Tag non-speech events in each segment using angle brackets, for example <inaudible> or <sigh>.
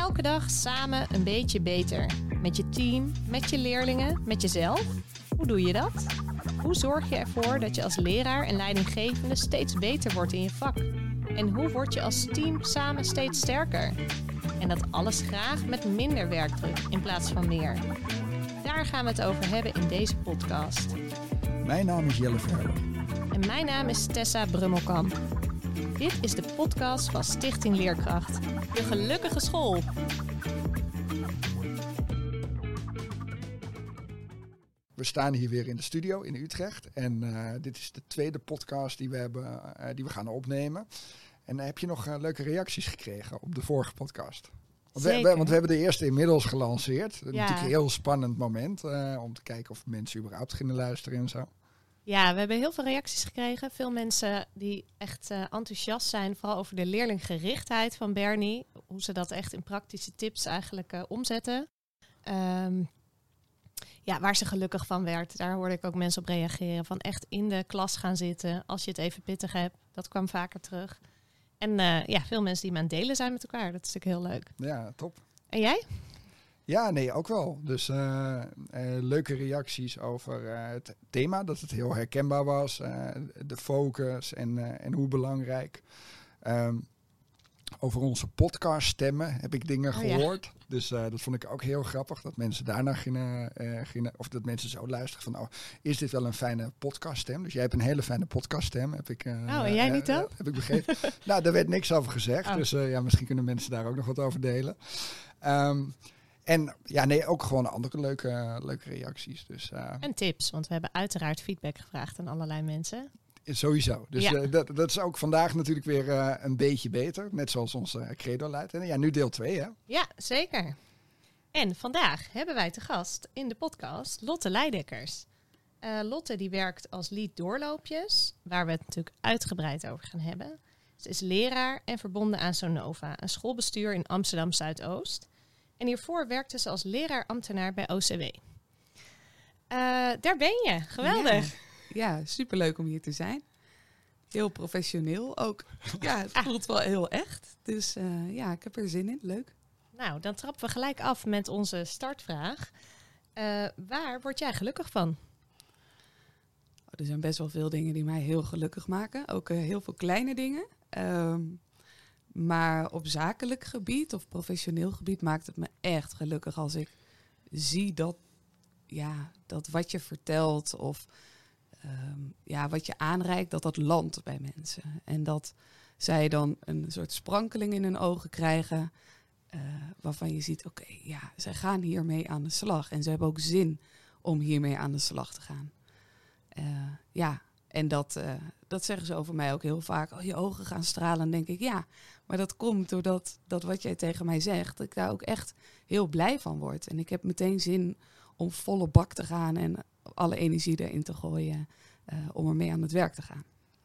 Elke dag samen een beetje beter. Met je team, met je leerlingen, met jezelf. Hoe doe je dat? Hoe zorg je ervoor dat je als leraar en leidinggevende steeds beter wordt in je vak? En hoe word je als team samen steeds sterker? En dat alles graag met minder werkdruk in plaats van meer. Daar gaan we het over hebben in deze podcast. Mijn naam is Jelle Verwer. En mijn naam is Tessa Brummelkamp. Dit is de podcast van Stichting Leerkracht. De gelukkige school. We staan hier weer in de studio in Utrecht. En uh, dit is de tweede podcast die we, hebben, uh, die we gaan opnemen. En uh, heb je nog leuke reacties gekregen op de vorige podcast? Want we, want we, hebben de eerste inmiddels gelanceerd. Ja. Natuurlijk een heel spannend moment om te kijken of mensen überhaupt gingen luisteren en zo. Ja, we hebben heel veel reacties gekregen. Veel mensen die echt uh, enthousiast zijn, vooral over de leerlinggerichtheid van Bernie. Hoe ze dat echt in praktische tips eigenlijk uh, omzetten. Um, ja, waar ze gelukkig van werd. Daar hoorde ik ook mensen op reageren. Van echt in de klas gaan zitten als je het even pittig hebt. Dat kwam vaker terug. En uh, ja, veel mensen die me aan het delen zijn met elkaar. Dat is natuurlijk heel leuk. Ja, top. En jij? Ja, nee, ook wel. Dus uh, uh, leuke reacties over uh, het thema, dat het heel herkenbaar was, de focus en, en hoe belangrijk. Um, over onze podcast stemmen heb ik dingen oh, gehoord. Ja. Dus dat vond ik ook heel grappig, dat mensen daarna gingen, gingen, of dat mensen zo luisteren van, oh, is dit wel een fijne podcaststem? Dus jij hebt een hele fijne podcaststem, heb ik. oh, en jij niet ook? heb ik begrepen. <laughs> nou, daar werd niks over gezegd, oh. dus ja, misschien kunnen mensen daar ook nog wat over delen. Um, en ja, nee, ook gewoon andere leuke, leuke reacties. Dus, uh, en tips, want we hebben uiteraard feedback gevraagd aan allerlei mensen. Sowieso. Dus ja. uh, dat, dat is ook vandaag natuurlijk weer uh, een beetje beter. Net zoals onze credo leidt. En ja, nu deel 2 hè? Ja, zeker. En vandaag hebben wij te gast in de podcast Lotte Leidekkers. Lotte die werkt als lead doorloopjes, waar we het natuurlijk uitgebreid over gaan hebben. Ze is leraar en verbonden aan Sonova, een schoolbestuur in Amsterdam Zuidoost. En hiervoor werkte ze als leraar-ambtenaar bij OCW. Uh, daar ben je, geweldig. Ja, ja, superleuk om hier te zijn. Heel professioneel ook. Ja, het ah. voelt wel heel echt. Dus uh, ja, ik heb er zin in. Leuk. Nou, dan trappen we gelijk af met onze startvraag. Uh, waar word jij gelukkig van? Oh, er zijn best wel veel dingen die mij heel gelukkig maken. Ook heel veel kleine dingen. Um, maar op zakelijk gebied of professioneel gebied maakt het me echt gelukkig als ik zie dat, ja, dat wat je vertelt of um, ja, wat je aanreikt, dat dat landt bij mensen. En dat zij dan een soort sprankeling in hun ogen krijgen. Uh, waarvan je ziet, oké, ja, zij gaan hiermee aan de slag. En ze hebben ook zin om hiermee aan de slag te gaan. Uh, ja, en dat, uh, dat zeggen ze over mij ook heel vaak. Oh, je ogen gaan stralen. En denk ik, ja, maar dat komt doordat dat wat jij tegen mij zegt, dat ik daar ook echt heel blij van word. En ik heb meteen zin om volle bak te gaan en alle energie erin te gooien uh, om ermee aan het werk te gaan.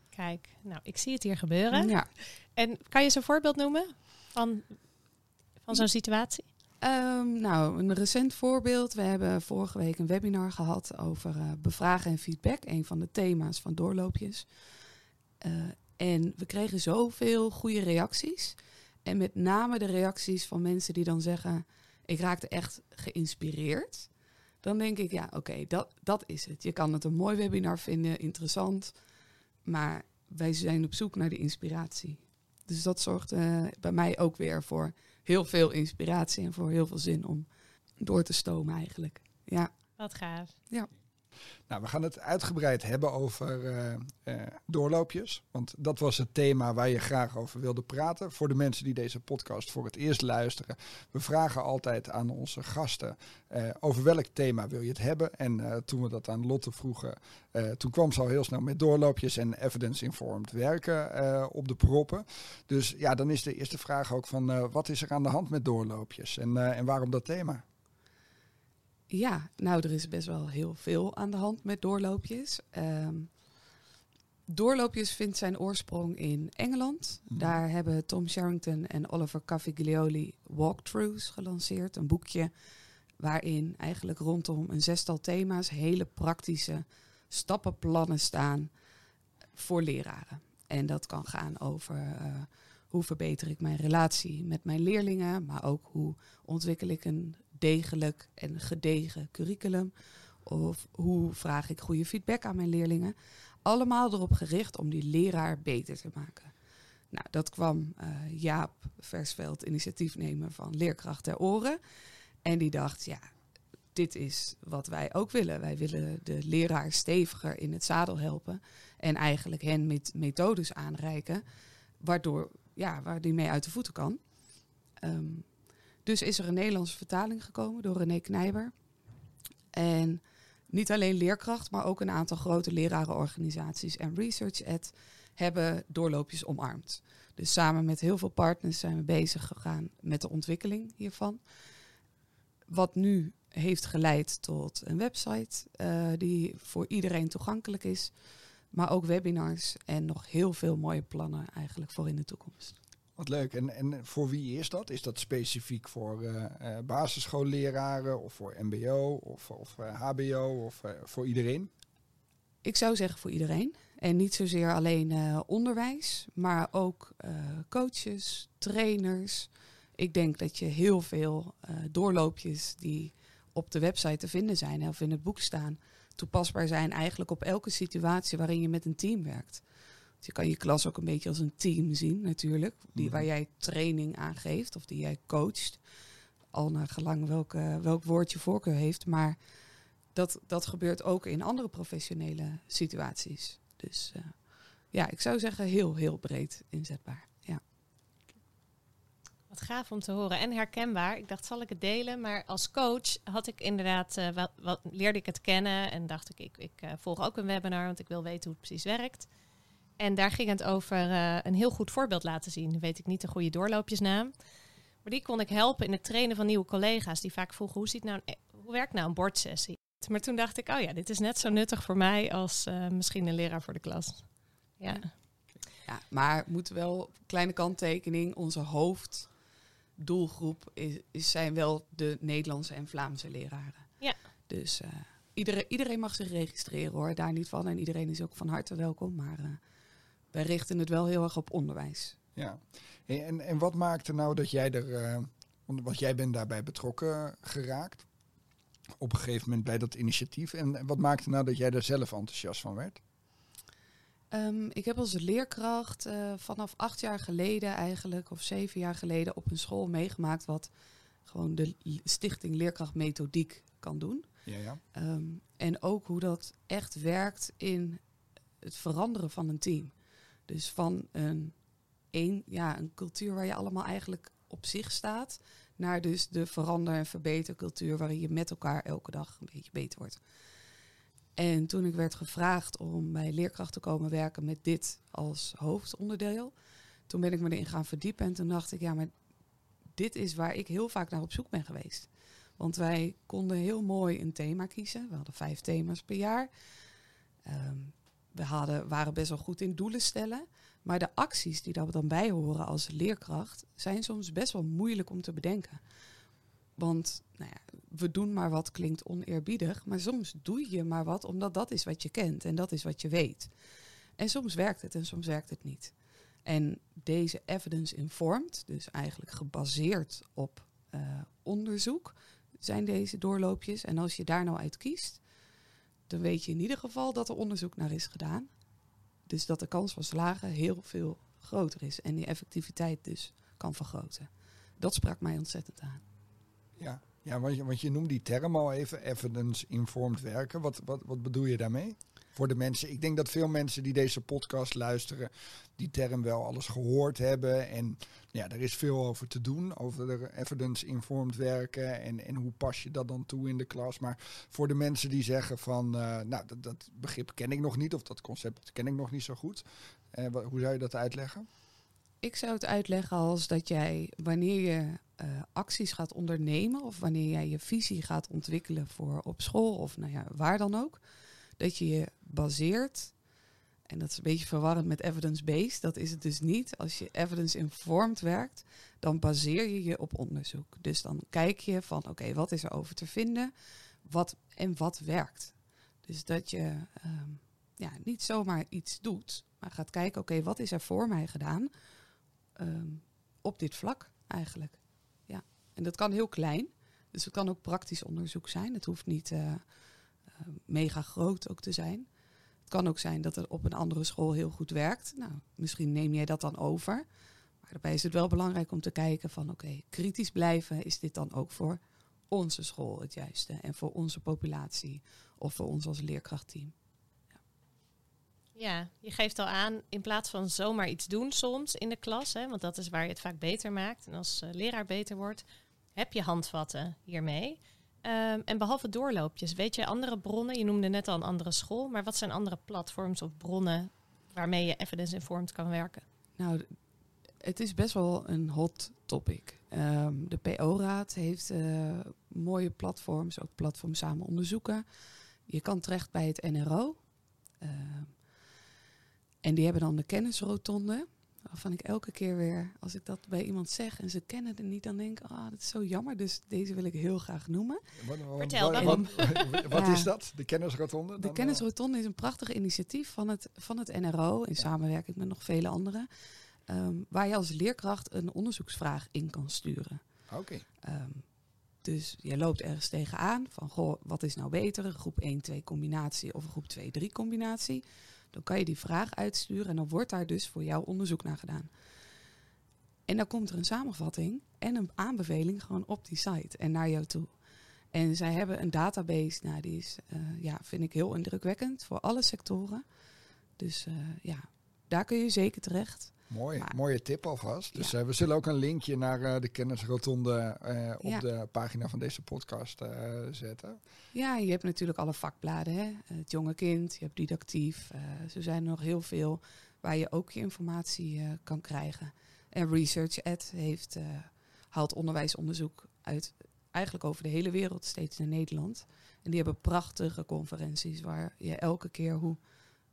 Kijk, nou, ik zie het hier gebeuren. Ja. En kan je zo'n voorbeeld noemen van, van zo'n situatie? Um, nou, een recent voorbeeld. We hebben vorige week een webinar gehad over uh, bevragen en feedback. Een van de thema's van doorloopjes. Uh, en we kregen zoveel goede reacties. En met name de reacties van mensen die dan zeggen: Ik raakte echt geïnspireerd. Dan denk ik: Ja, oké, dat, dat is het. Je kan het een mooi webinar vinden, interessant. Maar wij zijn op zoek naar de inspiratie. Dus dat zorgt uh, bij mij ook weer voor heel veel inspiratie en voor heel veel zin om door te stomen eigenlijk. Ja. Wat gaaf. Ja. Nou, we gaan het uitgebreid hebben over uh, uh, doorloopjes. Want dat was het thema waar je graag over wilde praten. Voor de mensen die deze podcast voor het eerst luisteren. We vragen altijd aan onze gasten uh, over welk thema wil je het hebben. En toen we dat aan Lotte vroegen, toen kwam ze al heel snel met doorloopjes en evidence-informed werken op de proppen. Dus ja, dan is de eerste vraag ook van wat is er aan de hand met doorloopjes en, en waarom dat thema? Ja, nou, er is best wel heel veel aan de hand met doorloopjes. Um, doorloopjes vindt zijn oorsprong in Engeland. Mm. Daar hebben Tom Sherrington en Oliver Caviglioli walkthroughs gelanceerd. Een boekje waarin eigenlijk rondom een zestal thema's hele praktische stappenplannen staan voor leraren. En dat kan gaan over uh, hoe verbeter ik mijn relatie met mijn leerlingen, maar ook hoe ontwikkel ik een degelijk en gedegen curriculum. Of hoe vraag ik goede feedback aan mijn leerlingen. Allemaal erop gericht om die leraar beter te maken. Nou, dat kwam uh, Jaap Versveld, initiatiefnemer van Leerkracht ter Oren. En die dacht, ja, dit is wat wij ook willen. Wij willen de leraar steviger in het zadel helpen. En eigenlijk hen met methodes aanreiken, waardoor, ja, waar die mee uit de voeten kan. Ehm, dus is er een Nederlandse vertaling gekomen door René Knijber. En niet alleen leerkracht, maar ook een aantal grote lerarenorganisaties en research hebben doorloopjes omarmd. Dus samen met heel veel partners zijn we bezig gegaan met de ontwikkeling hiervan. Wat nu heeft geleid tot een website uh, die voor iedereen toegankelijk is. Maar ook webinars en nog heel veel mooie plannen eigenlijk voor in de toekomst. Wat leuk. En, en voor wie is dat? Is dat specifiek voor uh, uh, basisschoolleraren of voor MBO of, of HBO of voor iedereen? Ik zou zeggen voor iedereen. En niet zozeer alleen onderwijs, maar ook coaches, trainers. Ik denk dat je heel veel doorloopjes die op de website te vinden zijn of in het boek staan, toepasbaar zijn eigenlijk op elke situatie waarin je met een team werkt. Je kan je klas ook een beetje als een team zien natuurlijk, die, waar mhm. jij training aan geeft of die jij coacht. Al naar gelang welke, welk woord je voorkeur heeft. Maar dat, dat gebeurt ook in andere professionele situaties. Dus uh, ja, ik zou zeggen heel, heel breed inzetbaar. Wat gaaf om te horen en herkenbaar. Ik dacht, zal ik het delen? Maar als coach had ik inderdaad, uh, wel, leerde ik het kennen en dacht ik, ik, ik uh, volg ook een webinar, want ik wil weten hoe het precies werkt. En daar ging het over uh, een heel goed voorbeeld laten zien. Weet ik niet de goede doorloopjesnaam. Maar die kon ik helpen in het trainen van nieuwe collega's die vaak vroegen, hoe, ziet nou een, hoe werkt nou een bordsessie? Maar toen dacht ik, oh ja, dit is net zo nuttig voor mij als misschien een leraar voor de klas. Ja. Ja, maar moet wel, kleine kanttekening, onze hoofd doelgroep is, is, zijn wel de Nederlandse en Vlaamse leraren. Ja. Dus uh, iedereen, iedereen mag zich registreren hoor, daar niet van. En iedereen is ook van harte welkom. Maar wij richten het wel heel erg op onderwijs. Ja, en, en wat maakte nou dat jij er, uh, want jij bent daarbij betrokken geraakt op een gegeven moment bij dat initiatief. En wat maakte nou dat jij er zelf enthousiast van werd? Um, ik heb als leerkracht uh, vanaf acht jaar geleden eigenlijk, of zeven jaar geleden, op een school meegemaakt wat gewoon de Stichting Leerkracht Methodiek kan doen. Ja, ja. Um, en ook hoe dat echt werkt in het veranderen van een team. Dus van een, een, ja, een cultuur waar je allemaal eigenlijk op zich staat, naar dus de verander- en verbetercultuur waarin je met elkaar elke dag een beetje beter wordt. En toen ik werd gevraagd om bij leerkracht te komen werken met dit als hoofdonderdeel, toen ben ik me erin gaan verdiepen en toen dacht ik, ja, maar dit is waar ik heel vaak naar op zoek ben geweest. Want wij konden heel mooi een thema kiezen. We hadden vijf thema's per jaar. Um, we hadden, waren best wel goed in doelen stellen. Maar de acties die daar dan bij horen als leerkracht zijn soms best wel moeilijk om te bedenken. Want nou ja, we doen maar wat klinkt oneerbiedig, maar soms doe je maar wat omdat dat is wat je kent en dat is wat je weet. En soms werkt het en soms werkt het niet. En deze evidence-informed, dus eigenlijk gebaseerd op uh, onderzoek, zijn deze doorloopjes. En als je daar nou uit kiest, dan weet je in ieder geval dat er onderzoek naar is gedaan. Dus dat de kans van slagen heel veel groter is en die effectiviteit dus kan vergroten. Dat sprak mij ontzettend aan. Ja, ja want, je, want je noemt die term al even, evidence-informed werken. Wat, wat, wat bedoel je daarmee? Voor de mensen, ik denk dat veel mensen die deze podcast luisteren, die term wel alles gehoord hebben. En ja, er is veel over te doen, over evidence-informed werken en, en hoe pas je dat dan toe in de klas. Maar voor de mensen die zeggen van, uh, nou, dat, dat, begrip ken ik nog niet of dat concept ken ik nog niet zo goed. Uh, hoe zou je dat uitleggen? Ik zou het uitleggen als dat jij, wanneer je uh, acties gaat ondernemen of wanneer jij je visie gaat ontwikkelen voor op school of nou ja, waar dan ook, dat je je baseert, en dat is een beetje verwarrend met evidence-based, dat is het dus niet. Als je evidence-informed werkt, dan baseer je je op onderzoek. Dus dan kijk je van oké, wat is er over te vinden wat, en wat werkt. Dus dat je um, ja, niet zomaar iets doet, maar gaat kijken, oké, wat is er voor mij gedaan? ehm, op dit vlak eigenlijk. Ja. En dat kan heel klein. Dus het kan ook praktisch onderzoek zijn. Het hoeft niet eh, mega groot ook te zijn. Het kan ook zijn dat het op een andere school heel goed werkt. Nou, misschien neem jij dat dan over. Maar daarbij is het wel belangrijk om te kijken van oké, kritisch blijven. Is dit dan ook voor onze school het juiste? En voor onze populatie of voor ons als leerkrachtteam? Ja, je geeft al aan, in plaats van zomaar iets doen soms in de klas, hè, want dat is waar je het vaak beter maakt en als uh, leraar beter wordt, heb je handvatten hiermee. Um, en behalve doorloopjes, weet je andere bronnen? Je noemde net al een andere school, maar wat zijn andere platforms of bronnen waarmee je evidence-informed kan werken? Nou, het is best wel een hot topic. Um, de PO-raad heeft uh, mooie platforms, ook platforms samen onderzoeken. Je kan terecht bij het NRO. Uh, en die hebben dan de kennisrotonde. Waarvan ik elke keer weer, als ik dat bij iemand zeg en ze kennen het niet, dan denk ik, ah, dat is zo jammer. Dus deze wil ik heel graag noemen. Wat, Vertel, waarom? Wat, wat is dat, de kennisrotonde? De kennisrotonde is een prachtig initiatief van het, van het NRO, in samenwerking met nog vele anderen. Um, waar je als leerkracht een onderzoeksvraag in kan sturen. Oké. Okay. Um, dus je loopt ergens tegenaan van, goh, wat is nou beter? Een groep 1-2 combinatie of een groep 2-3 combinatie? Dan kan je die vraag uitsturen en dan wordt daar dus voor jou onderzoek naar gedaan. En dan komt er een samenvatting en een aanbeveling gewoon op die site en naar jou toe. En zij hebben een database, nou die is, uh, ja, vind ik heel indrukwekkend voor alle sectoren. Dus uh, ja, daar kun je zeker terecht. Mooi, mooie tip alvast. Dus ja. uh, we zullen ook een linkje naar uh, de kennisrotonde uh, op ja. de pagina van deze podcast zetten. Ja, je hebt natuurlijk alle vakbladen. Hè? Het jonge kind, je hebt didactief. zo zijn er nog heel veel waar je ook je informatie kan krijgen. En Research Ed heeft, haalt onderwijsonderzoek uit eigenlijk over de hele wereld, steeds naar Nederland. En die hebben prachtige conferenties waar je elke keer, hoe,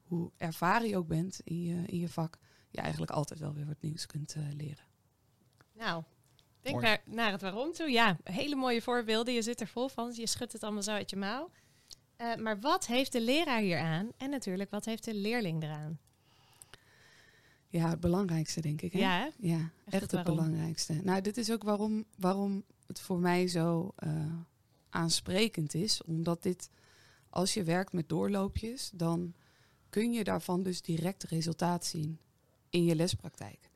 hoe ervaren je ook bent in je, in je vak je eigenlijk altijd wel weer wat nieuws kunt uh, leren. Nou, denk naar, naar het waarom toe. Ja, hele mooie voorbeelden. Je zit er vol van. Je schudt het allemaal zo uit je mouw. Uh, maar wat heeft de leraar hier aan? En natuurlijk, wat heeft de leerling eraan? Ja, het belangrijkste denk ik. Hè? Ja, hè? ja echt, echt het, het belangrijkste. Nou, dit is ook waarom, waarom het voor mij zo uh, aansprekend is. Omdat dit, als je werkt met doorloopjes, dan kun je daarvan dus direct resultaat zien in je lespraktijk.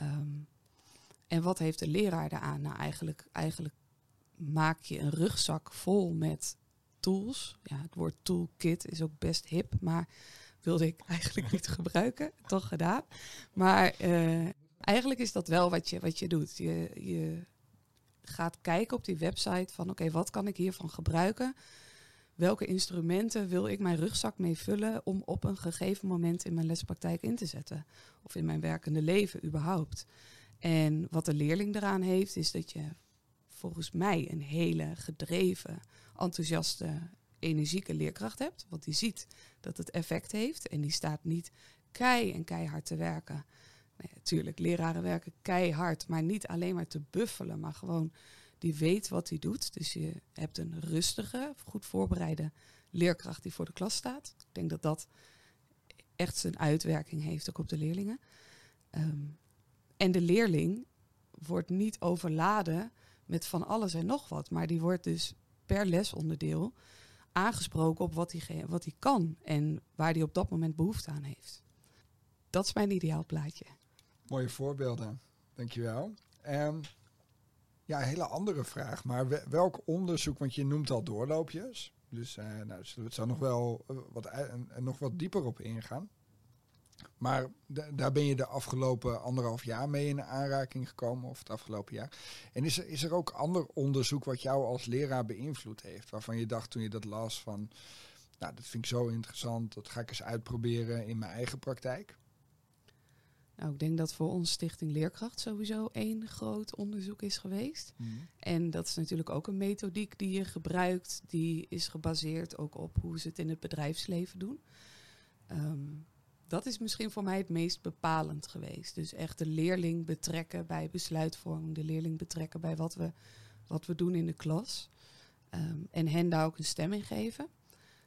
Um, en wat heeft de leraar daaraan? Nou, eigenlijk, eigenlijk maak je een rugzak vol met tools. Ja, het woord toolkit is ook best hip, maar wilde ik eigenlijk niet <laughs> gebruiken. Toch gedaan. Maar uh, eigenlijk is dat wel wat je, wat je doet. Je, je gaat kijken op die website van oké, wat kan ik hiervan gebruiken? Welke instrumenten wil ik mijn rugzak mee vullen om op een gegeven moment in mijn lespraktijk in te zetten? Of in mijn werkende leven überhaupt. En wat de leerling eraan heeft, is dat je volgens mij een hele gedreven, enthousiaste, energieke leerkracht hebt. Want die ziet dat het effect heeft en die staat niet kei en keihard te werken. Natuurlijk, leraren werken keihard, maar niet alleen maar te buffelen, maar gewoon die weet wat hij doet. Dus je hebt een rustige, goed voorbereide leerkracht die voor de klas staat. Ik denk dat dat echt zijn uitwerking heeft ook op de leerlingen. Um, en de leerling wordt niet overladen met van alles en nog wat, maar die wordt dus per lesonderdeel aangesproken op wat hij, wat hij kan en waar hij op dat moment behoefte aan heeft. Dat is mijn ideaalplaatje. Mooie voorbeelden, dankjewel. Um, ja, een hele andere vraag. Maar welk onderzoek, want je noemt al doorloopjes. Dus uh, nou, zullen we het zo nog wel uh, wat, nog wat dieper op ingaan. Maar daar ben je de afgelopen anderhalf jaar mee in aanraking gekomen, of het afgelopen jaar. En is er, is er ook ander onderzoek wat jou als leraar beïnvloed heeft? Waarvan je dacht toen je dat las van, nou dat vind ik zo interessant, dat ga ik eens uitproberen in mijn eigen praktijk? Nou, ik denk dat voor ons Stichting Leerkracht sowieso één groot onderzoek is geweest. Mm. En dat is natuurlijk ook een methodiek die je gebruikt, die is gebaseerd ook op hoe ze het in het bedrijfsleven doen. Um, dat is misschien voor mij het meest bepalend geweest. Dus echt de leerling betrekken bij besluitvorming, de leerling betrekken bij wat we, wat we doen in de klas. Um, en hen daar ook een stem in geven.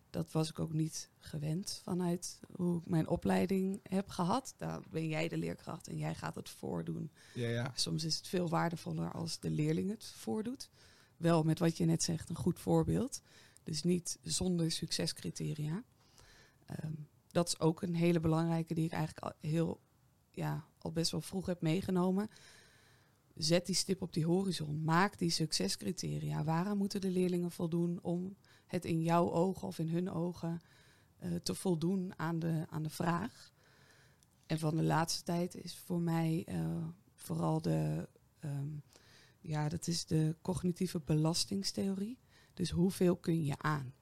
Dat was ik ook niet gewend vanuit hoe ik mijn opleiding heb gehad. Daar ben jij de leerkracht en jij gaat het voordoen. Ja, ja. Soms is het veel waardevoller als de leerling het voordoet. Wel met wat je net zegt, een goed voorbeeld. Dus niet zonder succescriteria. Ehm, dat is ook een hele belangrijke die ik eigenlijk al heel, ja, al best wel vroeg heb meegenomen. Zet die stip op die horizon. Maak die succescriteria. Waaraan moeten de leerlingen voldoen om het in jouw ogen of in hun ogen eh, te voldoen aan de, aan de vraag? En van de laatste tijd is voor mij eh, vooral de, ehm, ja, dat is de cognitieve belastingstheorie. Dus hoeveel kun je aan?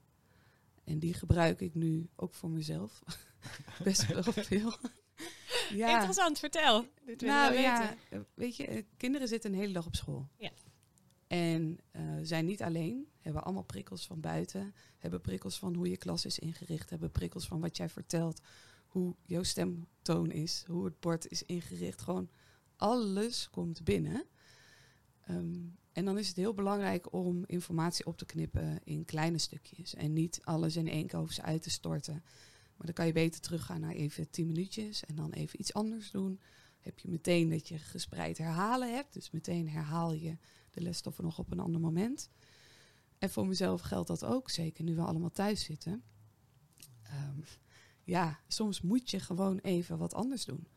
En die gebruik ik nu ook voor mezelf. <laughs> Best wel <laughs> veel. ja. Interessant, vertel. Dit nou ja, eh, weet je, kinderen zitten een hele dag op school. Ja. En uh, zijn niet alleen, hebben allemaal prikkels van buiten, hebben prikkels van hoe je klas is ingericht, hebben prikkels van wat jij vertelt, hoe jouw stemtoon is, hoe het bord is ingericht. Gewoon alles komt binnen. Um, en dan is het heel belangrijk om informatie op te knippen in kleine stukjes. En niet alles in één keer over ze uit te storten. Maar dan kan je beter teruggaan naar even tien minuutjes en dan even iets anders doen. Heb je meteen dat je gespreid herhalen hebt. Dus meteen herhaal je de lesstoffen nog op een ander moment. En voor mezelf geldt dat ook, zeker nu we allemaal thuis zitten. Um, ja, soms moet je gewoon even wat anders doen.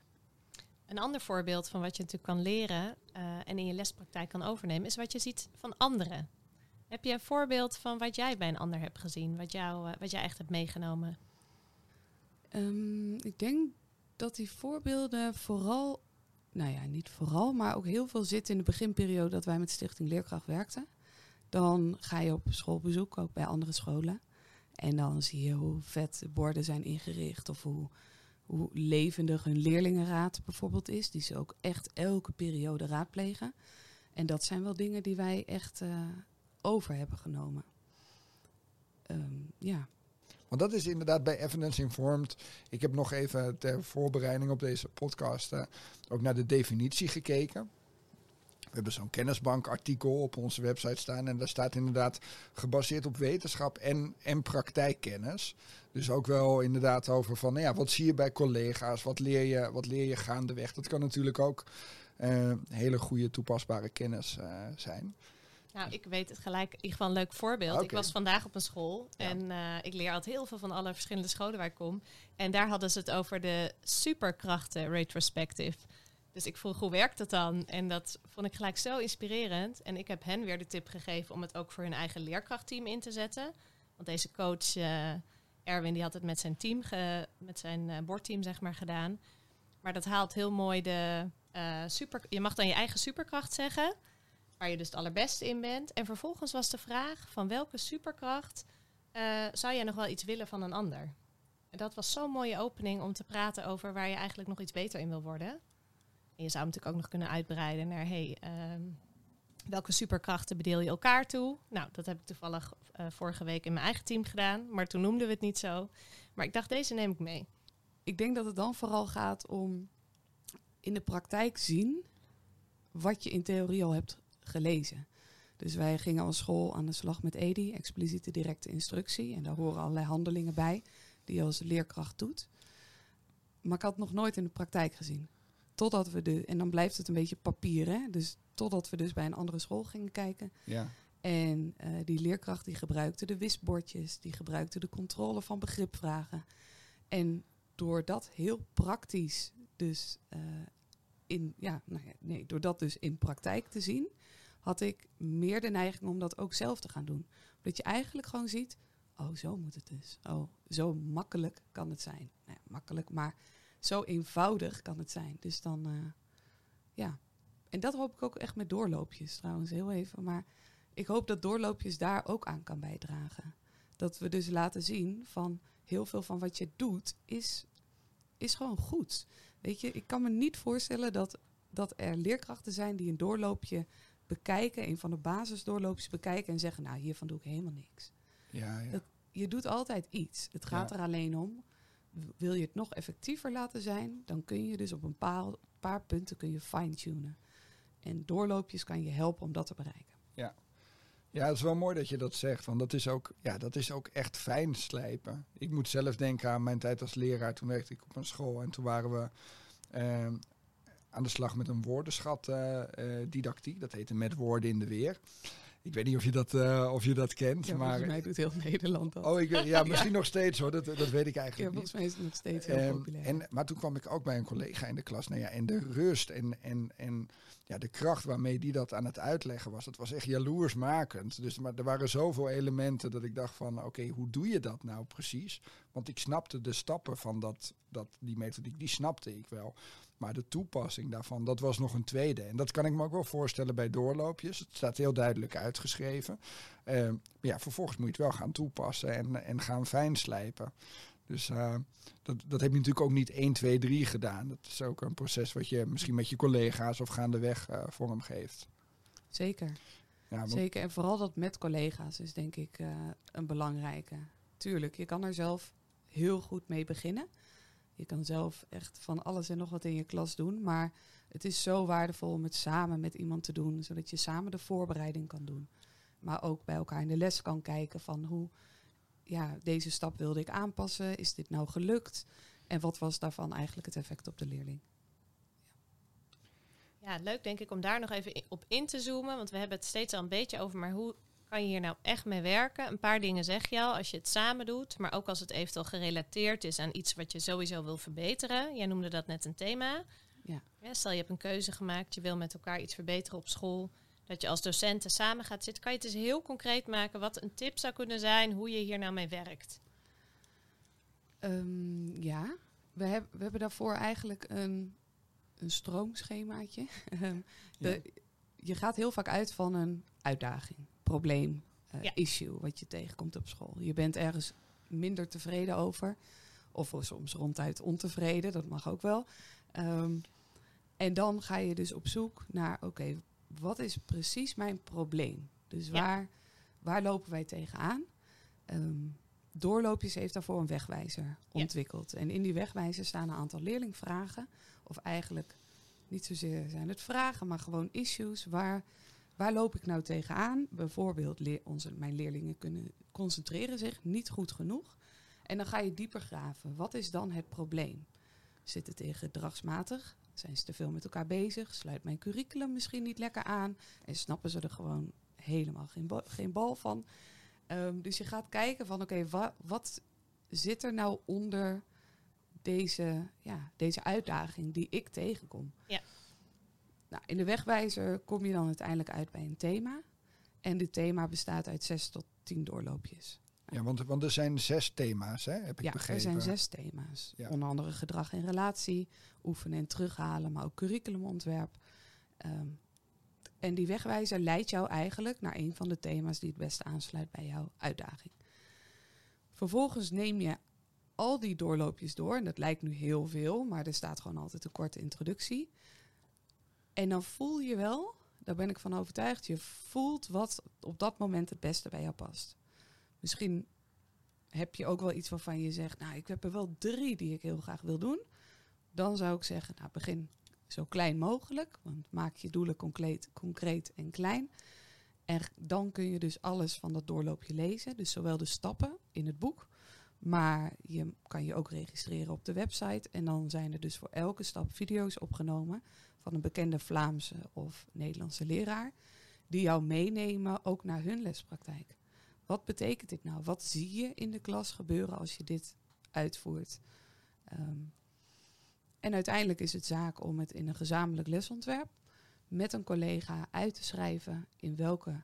Een ander voorbeeld van wat je natuurlijk kan leren uh, en in je lespraktijk kan overnemen, is wat je ziet van anderen. Heb je een voorbeeld van wat jij bij een ander hebt gezien, wat, jou, uh, wat jij echt hebt meegenomen? Um, ik denk dat die voorbeelden vooral, nou ja, niet vooral, maar ook heel veel zitten in de beginperiode dat wij met Stichting Leerkracht werkten. Dan ga je op schoolbezoek, ook bij andere scholen. En dan zie je hoe vet de borden zijn ingericht of hoe hoe levendig hun leerlingenraad bijvoorbeeld is. Die ze ook echt elke periode raadplegen. En dat zijn wel dingen die wij echt uh, over hebben genomen. Um, ja. Want dat is inderdaad bij Evidence Informed. Ik heb nog even ter voorbereiding op deze podcast uh, ook naar de definitie gekeken. We hebben zo'n kennisbankartikel op onze website staan. En daar staat inderdaad gebaseerd op wetenschap en, en praktijkkennis. Dus ook wel inderdaad over van, nou ja, wat zie je bij collega's? Wat leer je, wat leer je gaandeweg? Dat kan natuurlijk ook uh, hele goede toepasbare kennis uh, zijn. Nou, ik weet het gelijk. In ieder geval een leuk voorbeeld. Okay. Ik was vandaag op een school ja. en uh, ik leer altijd heel veel van alle verschillende scholen waar ik kom. En daar hadden ze het over de superkrachten retrospective. Dus ik vroeg, hoe werkt dat dan? En dat vond ik gelijk zo inspirerend. En ik heb hen weer de tip gegeven om het ook voor hun eigen leerkrachtteam in te zetten. Want deze coach, uh, Erwin, die had het met zijn team, ge, met zijn uh, bordteam zeg maar gedaan. Maar dat haalt heel mooi de super... Je mag dan je eigen superkracht zeggen, waar je dus het allerbeste in bent. En vervolgens was de vraag van welke superkracht zou jij nog wel iets willen van een ander? En dat was zo'n mooie opening om te praten over waar je eigenlijk nog iets beter in wil worden. En je zou natuurlijk ook nog kunnen uitbreiden naar, hey, um, welke superkrachten bedeel je elkaar toe? Nou, dat heb ik toevallig uh, vorige week in mijn eigen team gedaan, maar toen noemden we het niet zo. Maar ik dacht, deze neem ik mee. Ik denk dat het dan vooral gaat om in de praktijk zien wat je in theorie al hebt gelezen. Dus wij gingen als school aan de slag met EDI, expliciete directe instructie. En daar horen allerlei handelingen bij die je als leerkracht doet. Maar ik had het nog nooit in de praktijk gezien. Totdat we de, en dan blijft het een beetje papier, hè? Dus totdat we dus bij een andere school gingen kijken. Ja. En uh, die leerkracht die gebruikte de wisbordjes, die gebruikte de controle van begripvragen. En door dat heel praktisch, dus uh, in, ja, nou ja, nee, door dat dus in praktijk te zien, had ik meer de neiging om dat ook zelf te gaan doen. Omdat je eigenlijk gewoon ziet, oh, zo moet het dus. Oh, zo makkelijk kan het zijn. Nou, makkelijk, maar zo eenvoudig kan het zijn. Dus dan, uh, ja. En dat hoop ik ook echt met doorloopjes trouwens, heel even. Maar ik hoop dat doorloopjes daar ook aan kan bijdragen. Dat we dus laten zien van heel veel van wat je doet is, is gewoon goed. Weet je, ik kan me niet voorstellen dat, dat er leerkrachten zijn die een doorloopje bekijken, een van de basisdoorloopjes bekijken en zeggen, nou hiervan doe ik helemaal niks. Ja, ja. Je doet altijd iets. Het gaat ja. er alleen om wil je het nog effectiever laten zijn, dan kun je dus op een paar, paar punten kun je fine-tunen. En doorloopjes kan je helpen om dat te bereiken. Ja. Ja, het is wel mooi dat je dat zegt, want dat is ook, ja, dat is ook echt fijn slijpen. Ik moet zelf denken aan mijn tijd als leraar. Toen werkte ik op een school en toen waren we ehm, aan de slag met een woordenschat eh, eh, didactiek. Dat heette Met woorden in de weer. Ik weet niet of je dat, eh, of je dat kent, Ja, maar... volgens mij doet heel Nederland dat. Oh, ik, <laughs> ja, misschien nog steeds hoor, dat, dat weet ik ja, eigenlijk niet. volgens mij is het nog steeds heel Ehm, populair. en, maar toen kwam ik ook bij een collega in de klas. Nou ja, en de rust en, en, en ja, de kracht waarmee die dat aan het uitleggen was, dat was echt jaloersmakend. Dus maar er waren zoveel elementen dat ik dacht van, oké, hoe doe je dat nou precies? Want ik snapte de stappen van dat, dat, die methodiek, die snapte ik wel. Maar de toepassing daarvan, dat was nog een tweede. En dat kan ik me ook wel voorstellen bij doorloopjes. Het staat heel duidelijk uitgeschreven. Ehm, maar ja, vervolgens moet je het wel gaan toepassen en, en gaan fijnslijpen. Dus eh, dat, dat heb je natuurlijk ook niet 1, 2, 3 gedaan. Dat is ook een proces wat je misschien met je collega's of gaandeweg eh vorm geeft. Zeker. Ja, Zeker, en vooral dat met collega's is denk ik eh, een belangrijke. Tuurlijk, je kan er zelf heel goed mee beginnen. Je kan zelf echt van alles en nog wat in je klas doen. Maar het is zo waardevol om het samen met iemand te doen, zodat je samen de voorbereiding kan doen. Maar ook bij elkaar in de les kan kijken van hoe, ja, deze stap wilde ik aanpassen. Is dit nou gelukt? En wat was daarvan eigenlijk het effect op de leerling? Ja, leuk denk ik om daar nog even op in te zoomen. Want we hebben het steeds al een beetje over, maar hoe kan je hier nou echt mee werken? Een paar dingen zeg je al, als je het samen doet, maar ook als het eventueel gerelateerd is aan iets wat je sowieso wil verbeteren. Jij noemde dat net een thema. Ja. stel je hebt een keuze gemaakt, je wil met elkaar iets verbeteren op school. Dat je als docenten samen gaat zitten, kan je het dus heel concreet maken wat een tip zou kunnen zijn, hoe je hier nou mee werkt. Ehm, ja, we, heb, we hebben daarvoor eigenlijk een, een stroomschemaatje. <laughs> Ehm, Je gaat heel vaak uit van een uitdaging, probleem, Ja. issue wat je tegenkomt op school. Je bent ergens minder tevreden over, of soms ronduit ontevreden, dat mag ook wel. Ehm, en dan ga je dus op zoek naar, oké, wat is precies mijn probleem? Dus Ja. waar, waar lopen wij tegenaan? Ehm Doorloopjes heeft daarvoor een wegwijzer Ja. ontwikkeld. En in die wegwijzer staan een aantal leerlingvragen. Of eigenlijk niet zozeer zijn het vragen, maar gewoon issues. Waar, waar loop ik nou tegenaan? Bijvoorbeeld, leer, onze, mijn leerlingen kunnen concentreren zich niet goed genoeg. En dan ga je dieper graven. Wat is dan het probleem? Zit het in gedragsmatig? Zijn ze te veel met elkaar bezig? Sluit mijn curriculum misschien niet lekker aan? En snappen ze er gewoon helemaal geen, ba- geen bal van? Ehm, dus je gaat kijken van oké, wa- wat zit er nou onder deze, ja, deze uitdaging die ik tegenkom? Ja. Nou, in de wegwijzer kom je dan uiteindelijk uit bij een thema. En dit thema bestaat uit zes tot tien doorloopjes. ja want, want er zijn zes thema's, hè, heb ik ja, begrepen. er zijn zes thema's. Ja. Onder andere gedrag en relatie, oefenen en terughalen, maar ook curriculumontwerp. Ehm, en die wegwijzer leidt jou eigenlijk naar een van de thema's die het beste aansluit bij jouw uitdaging. Vervolgens neem je al die doorloopjes door. En dat lijkt nu heel veel, maar er staat gewoon altijd een korte introductie. En dan voel je wel, daar ben ik van overtuigd, je voelt wat op dat moment het beste bij jou past. Misschien heb je ook wel iets waarvan je zegt, nou, ik heb er wel drie die ik heel graag wil doen. Dan zou ik zeggen, nou, begin zo klein mogelijk, want maak je doelen concreet, concreet en klein. En dan kun je dus alles van dat doorloopje lezen, dus zowel de stappen in het boek, maar je kan je ook registreren op de website. En dan zijn er dus voor elke stap video's opgenomen van een bekende Vlaamse of Nederlandse leraar, die jou meenemen ook naar hun lespraktijk. Wat betekent dit nou? Wat zie je in de klas gebeuren als je dit uitvoert? Ehm, en uiteindelijk is het zaak om het in een gezamenlijk lesontwerp met een collega uit te schrijven in welke,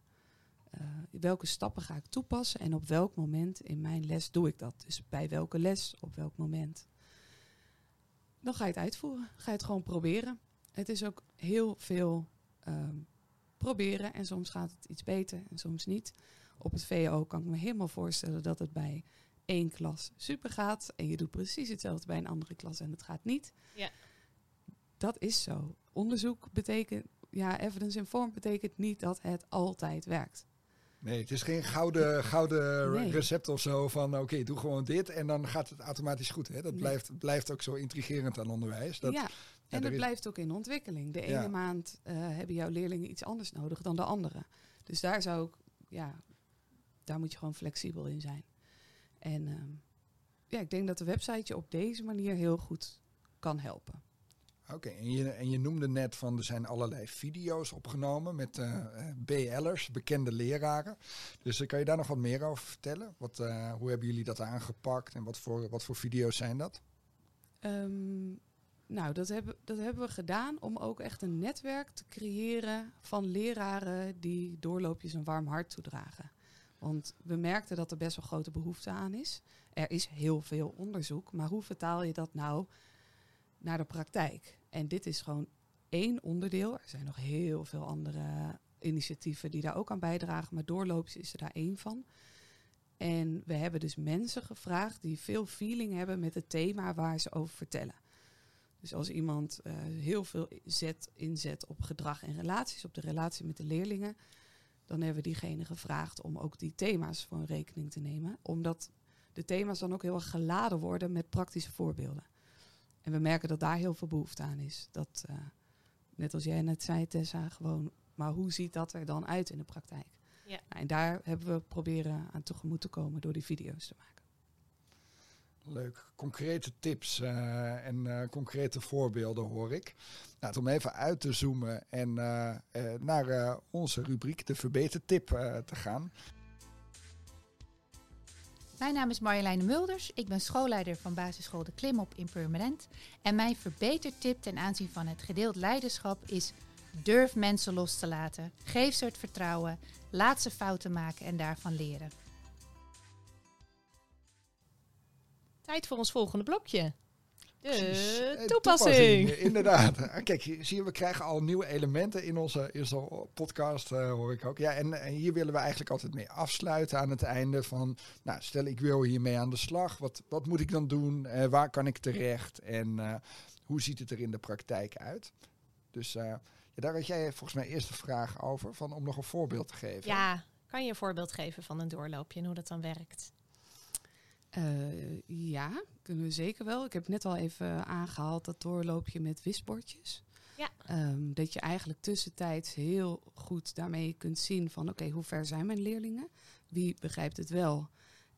eh, welke stappen ga ik toepassen en op welk moment in mijn les doe ik dat. Dus bij welke les, op welk moment. Dan ga je het uitvoeren. Ga je het gewoon proberen. Het is ook heel veel ehm, proberen en soms gaat het iets beter en soms niet. Op het VO kan ik me helemaal voorstellen dat het bij één klas super gaat. En je doet precies hetzelfde bij een andere klas en het gaat niet. Ja. Dat is zo. Onderzoek betekent, ja, evidence informed betekent niet dat het altijd werkt. Nee, het is geen gouden, gouden Nee. recept of zo van oké, doe gewoon dit en dan gaat het automatisch goed. Hè? Dat Nee. blijft, blijft ook zo intrigerend aan onderwijs. Dat, ja, en het is- blijft ook in ontwikkeling. De ene maand eh, hebben jouw leerlingen iets anders nodig dan de andere. Dus daar zou ik ja, daar moet je gewoon flexibel in zijn. En ehm, ja, ik denk dat de website je op deze manier heel goed kan helpen. Oké, en, je, en je noemde net van er zijn allerlei video's opgenomen met uh, BL'ers, bekende leraren. Dus uh, kan je daar nog wat meer over vertellen? Wat, hoe hebben jullie dat aangepakt en wat voor, wat voor video's zijn dat? Um, nou, dat hebben, dat hebben we gedaan om ook echt een netwerk te creëren van leraren die doorloopjes een warm hart toedragen. Want we merkten dat er best wel grote behoefte aan is. Er is heel veel onderzoek, maar hoe vertaal je dat nou naar de praktijk? En dit is gewoon één onderdeel. Er zijn nog heel veel andere initiatieven die daar ook aan bijdragen, maar doorloopjes is er daar één van. En we hebben dus mensen gevraagd die veel feeling hebben met het thema waar ze over vertellen. Dus als iemand uh, heel veel zet, inzet op gedrag en relaties, op de relatie met de leerlingen, dan hebben we diegene gevraagd om ook die thema's voor een rekening te nemen. Omdat de thema's dan ook heel erg geladen worden met praktische voorbeelden. En we merken dat daar heel veel behoefte aan is. Dat, uh, net als jij net zei, Tessa, gewoon, maar hoe ziet dat er dan uit in de praktijk? Ja. Nou, en daar hebben we proberen aan tegemoet te komen door die video's te maken. Leuk. Concrete tips uh, en uh, concrete voorbeelden hoor ik. Nou, om even uit te zoomen en uh, naar onze rubriek, de verbetertip, te gaan. Mijn naam is Marjoleine Mulders. Ik ben schoolleider van basisschool De Klimop in Purmerend. En mijn verbetertip ten aanzien van het gedeeld leiderschap is... durf mensen los te laten. Geef ze het vertrouwen. Laat ze fouten maken en daarvan leren. Tijd voor ons volgende blokje. De Precies. toepassing. toepassing. Inderdaad. <laughs> Ah, Kijk, zie je, we krijgen al nieuwe elementen in onze, in onze podcast, uh, hoor ik ook. Ja, en, en, hier willen we eigenlijk altijd mee afsluiten aan het einde van... Nou, stel ik wil hiermee aan de slag. Wat, wat moet ik dan doen? Uh, waar kan ik terecht? En uh, hoe ziet het er in de praktijk uit? Dus ja, daar had jij volgens mij eerst de vraag over, van, om nog een voorbeeld te geven. Ja, kan je een voorbeeld geven van een doorloopje en hoe dat dan werkt? Uh, ja, kunnen we zeker wel. Ik heb net al even aangehaald dat doorloopje met wisbordjes. Ja. Um, dat je eigenlijk tussentijds heel goed daarmee kunt zien van oké, okay, hoe ver zijn mijn leerlingen? Wie begrijpt het wel?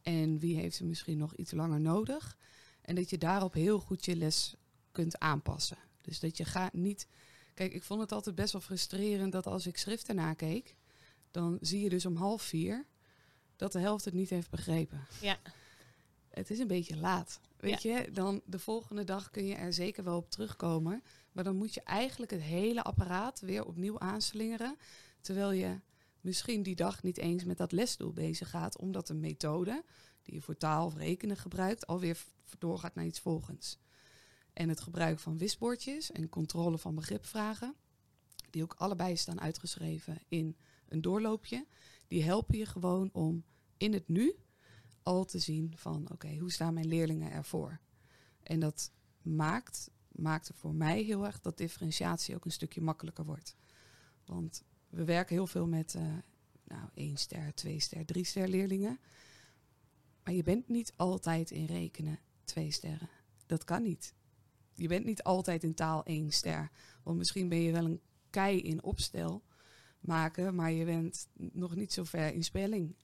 En wie heeft er misschien nog iets langer nodig? En dat je daarop heel goed je les kunt aanpassen. Dus dat je gaat niet. Kijk, ik vond het altijd best wel frustrerend dat als ik schriften nakeek, dan zie je dus om half vier dat de helft het niet heeft begrepen. Ja het is een beetje laat. Weet ja. je, dan de volgende dag kun je er zeker wel op terugkomen. Maar dan moet je eigenlijk het hele apparaat weer opnieuw aanslingeren. Terwijl je misschien die dag niet eens met dat lesdoel bezig gaat. Omdat de methode die je voor taal of rekenen gebruikt alweer doorgaat naar iets volgens. En het gebruik van wisbordjes en controle van begripvragen, die ook allebei staan uitgeschreven in een doorloopje, die helpen je gewoon om in het nu al te zien van oké, hoe staan mijn leerlingen ervoor? En dat maakt, maakt er voor mij heel erg dat differentiatie ook een stukje makkelijker wordt. Want we werken heel veel met uh, nou, één ster, twee ster, drie ster leerlingen. Maar je bent niet altijd in rekenen twee sterren. Dat kan niet. Je bent niet altijd in taal één ster. Want misschien ben je wel een kei in opstel maken, maar je bent nog niet zo ver in spelling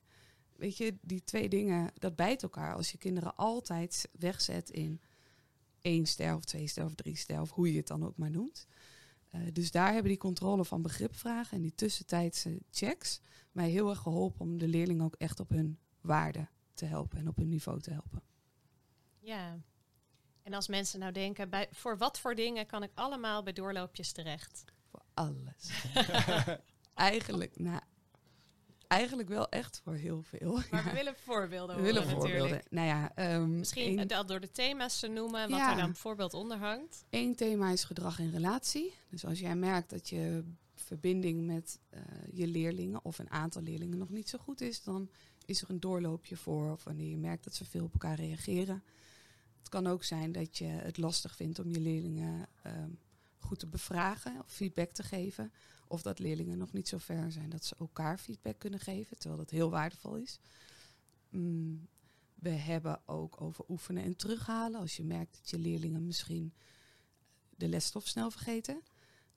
weet je, die twee dingen, dat bijt elkaar. Als je kinderen altijd wegzet in één ster of twee ster of drie ster, of hoe je het dan ook maar noemt. Uh, dus daar hebben die controle van begripvragen en die tussentijdse checks mij heel erg geholpen om de leerlingen ook echt op hun waarde te helpen en op hun niveau te helpen. Ja, en als mensen nou denken, bij, voor wat voor dingen kan ik allemaal bij doorloopjes terecht? Voor alles. <laughs> Eigenlijk, nou, eigenlijk wel echt voor heel veel. Maar we willen voorbeelden we willen. Voorbeelden. Nou ja, um, Misschien een, dat door de thema's te noemen, wat ja, er dan bijvoorbeeld onder hangt. Eén thema is gedrag en relatie. Dus als jij merkt dat je verbinding met uh, je leerlingen of een aantal leerlingen nog niet zo goed is, dan is er een doorloopje voor. Of wanneer je merkt dat ze veel op elkaar reageren. Het kan ook zijn dat je het lastig vindt om je leerlingen um, goed te bevragen of feedback te geven. Of dat leerlingen nog niet zo ver zijn dat ze elkaar feedback kunnen geven, terwijl dat heel waardevol is. Mm, we hebben ook over oefenen en terughalen. Als je merkt dat je leerlingen misschien de lesstof snel vergeten.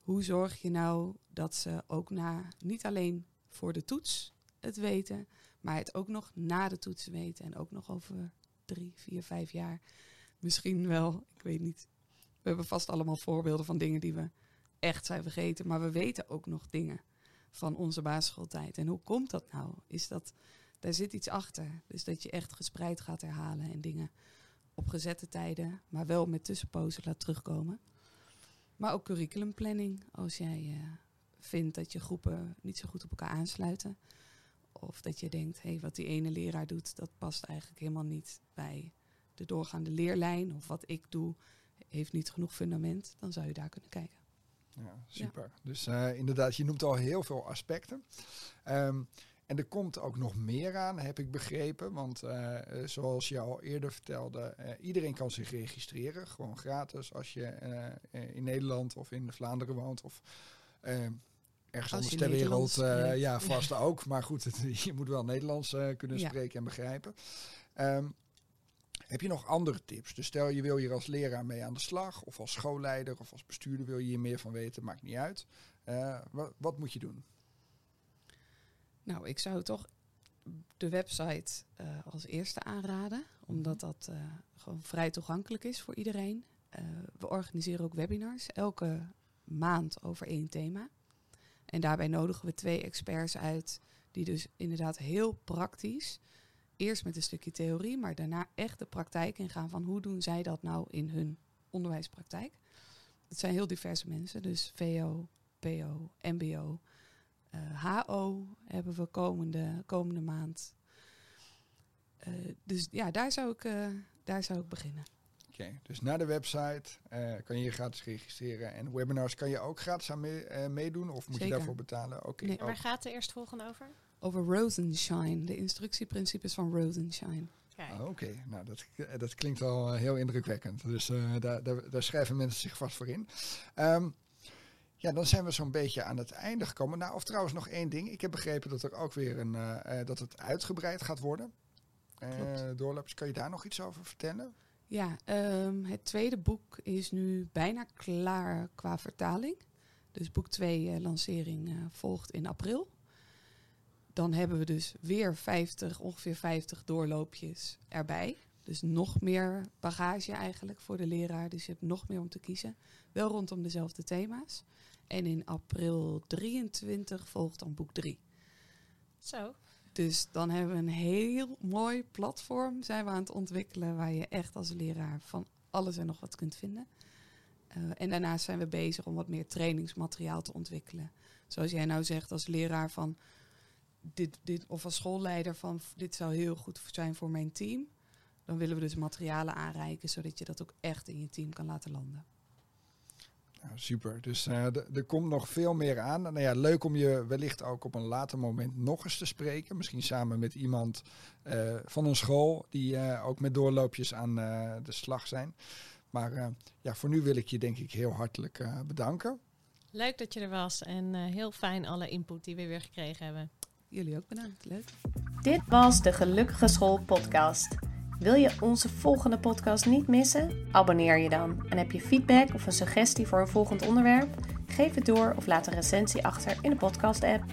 Hoe zorg je nou dat ze ook na, niet alleen voor de toets het weten, maar het ook nog na de toetsen weten. En ook nog over drie, vier, vijf jaar misschien wel, ik weet niet. We hebben vast allemaal voorbeelden van dingen die we echt zijn vergeten, maar we weten ook nog dingen van onze basisschooltijd. En hoe komt dat nou? Is dat, daar zit iets achter. Dus dat je echt gespreid gaat herhalen en dingen op gezette tijden, maar wel met tussenpozen laat terugkomen. Maar ook curriculumplanning, als jij uh, vindt dat je groepen niet zo goed op elkaar aansluiten. Of dat je denkt, hé, hey, wat die ene leraar doet, dat past eigenlijk helemaal niet bij de doorgaande leerlijn. Of wat ik doe, heeft niet genoeg fundament. Dan zou je daar kunnen kijken. Ja, super. Dus uh, inderdaad, je noemt al heel veel aspecten. Um, en er komt ook nog meer aan, heb ik begrepen. Want uh, zoals je al eerder vertelde, uh, iedereen kan zich registreren. Gewoon gratis als je in Nederland of in Vlaanderen woont. Of ergens anders ter wereld. ja, <laughs> vast ook. Maar goed, het, <laughs> je moet wel Nederlands kunnen ja. spreken en begrijpen. Um, heb je nog andere tips? Dus stel je wil hier als leraar mee aan de slag. Of als schoolleider of als bestuurder wil je hier meer van weten. Maakt niet uit. Wat, wat moet je doen? Nou, ik zou toch de website uh, als eerste aanraden, omdat mhm. dat uh, gewoon vrij toegankelijk is voor iedereen. We organiseren ook webinars, elke maand over één thema. En daarbij nodigen we twee experts uit, die dus inderdaad heel praktisch, eerst met een stukje theorie, maar daarna echt de praktijk ingaan van hoe doen zij dat nou in hun onderwijspraktijk. Het zijn heel diverse mensen, dus VO, PO, MBO, HO eh, hebben we komende, komende maand. Uh, dus ja, daar zou ik, uh, daar zou ik beginnen. Oké, okay, dus naar de website kan je je gratis registreren. En webinars kan je ook gratis aan mee, meedoen of moet Zeker. je daarvoor betalen? Oké. Okay, nee. Waar gaat de eerstvolgende over? Over Rosenshine, de instructieprincipes van Rosenshine. Oh, Oké, okay. nou dat, dat klinkt al heel indrukwekkend. Dus daar, daar, daar, schrijven mensen zich vast voor in. Um, ja, dan zijn we zo'n beetje aan het einde gekomen. Nou, of trouwens nog één ding. Ik heb begrepen dat er ook weer een uh, dat het uitgebreid gaat worden. Uh, doorloops. Kan je daar nog iets over vertellen? Ja, um, het tweede boek is nu bijna klaar qua vertaling. Dus boek 2 uh, lancering volgt in april. Dan hebben we dus weer 50, ongeveer 50 doorloopjes erbij. Dus nog meer bagage eigenlijk voor de leraar. Dus je hebt nog meer om te kiezen. Wel rondom dezelfde thema's. En in april 23 volgt dan boek 3. Zo. Dus dan hebben we een heel mooi platform zijn we aan het ontwikkelen waar je echt als leraar van alles en nog wat kunt vinden. Uh, en daarnaast zijn we bezig om wat meer trainingsmateriaal te ontwikkelen. Zoals jij nou zegt als leraar van dit, dit of als schoolleider van dit zou heel goed zijn voor mijn team. Dan willen we dus materialen aanreiken zodat je dat ook echt in je team kan laten landen. Nou, super. Dus uh, er komt nog veel meer aan. Nou ja, leuk om je wellicht ook op een later moment nog eens te spreken. Misschien samen met iemand uh, van een school die uh, ook met doorloopjes aan de slag zijn. Maar ja, voor nu wil ik je denk ik heel hartelijk bedanken. Leuk dat je er was en heel fijn alle input die we weer gekregen hebben. Jullie ook bedankt. Leuk. Dit was de Gelukkige School podcast. Wil je onze volgende podcast niet missen? Abonneer je dan. En heb je feedback of een suggestie voor een volgend onderwerp? Geef het door of laat een recensie achter in de podcast-app.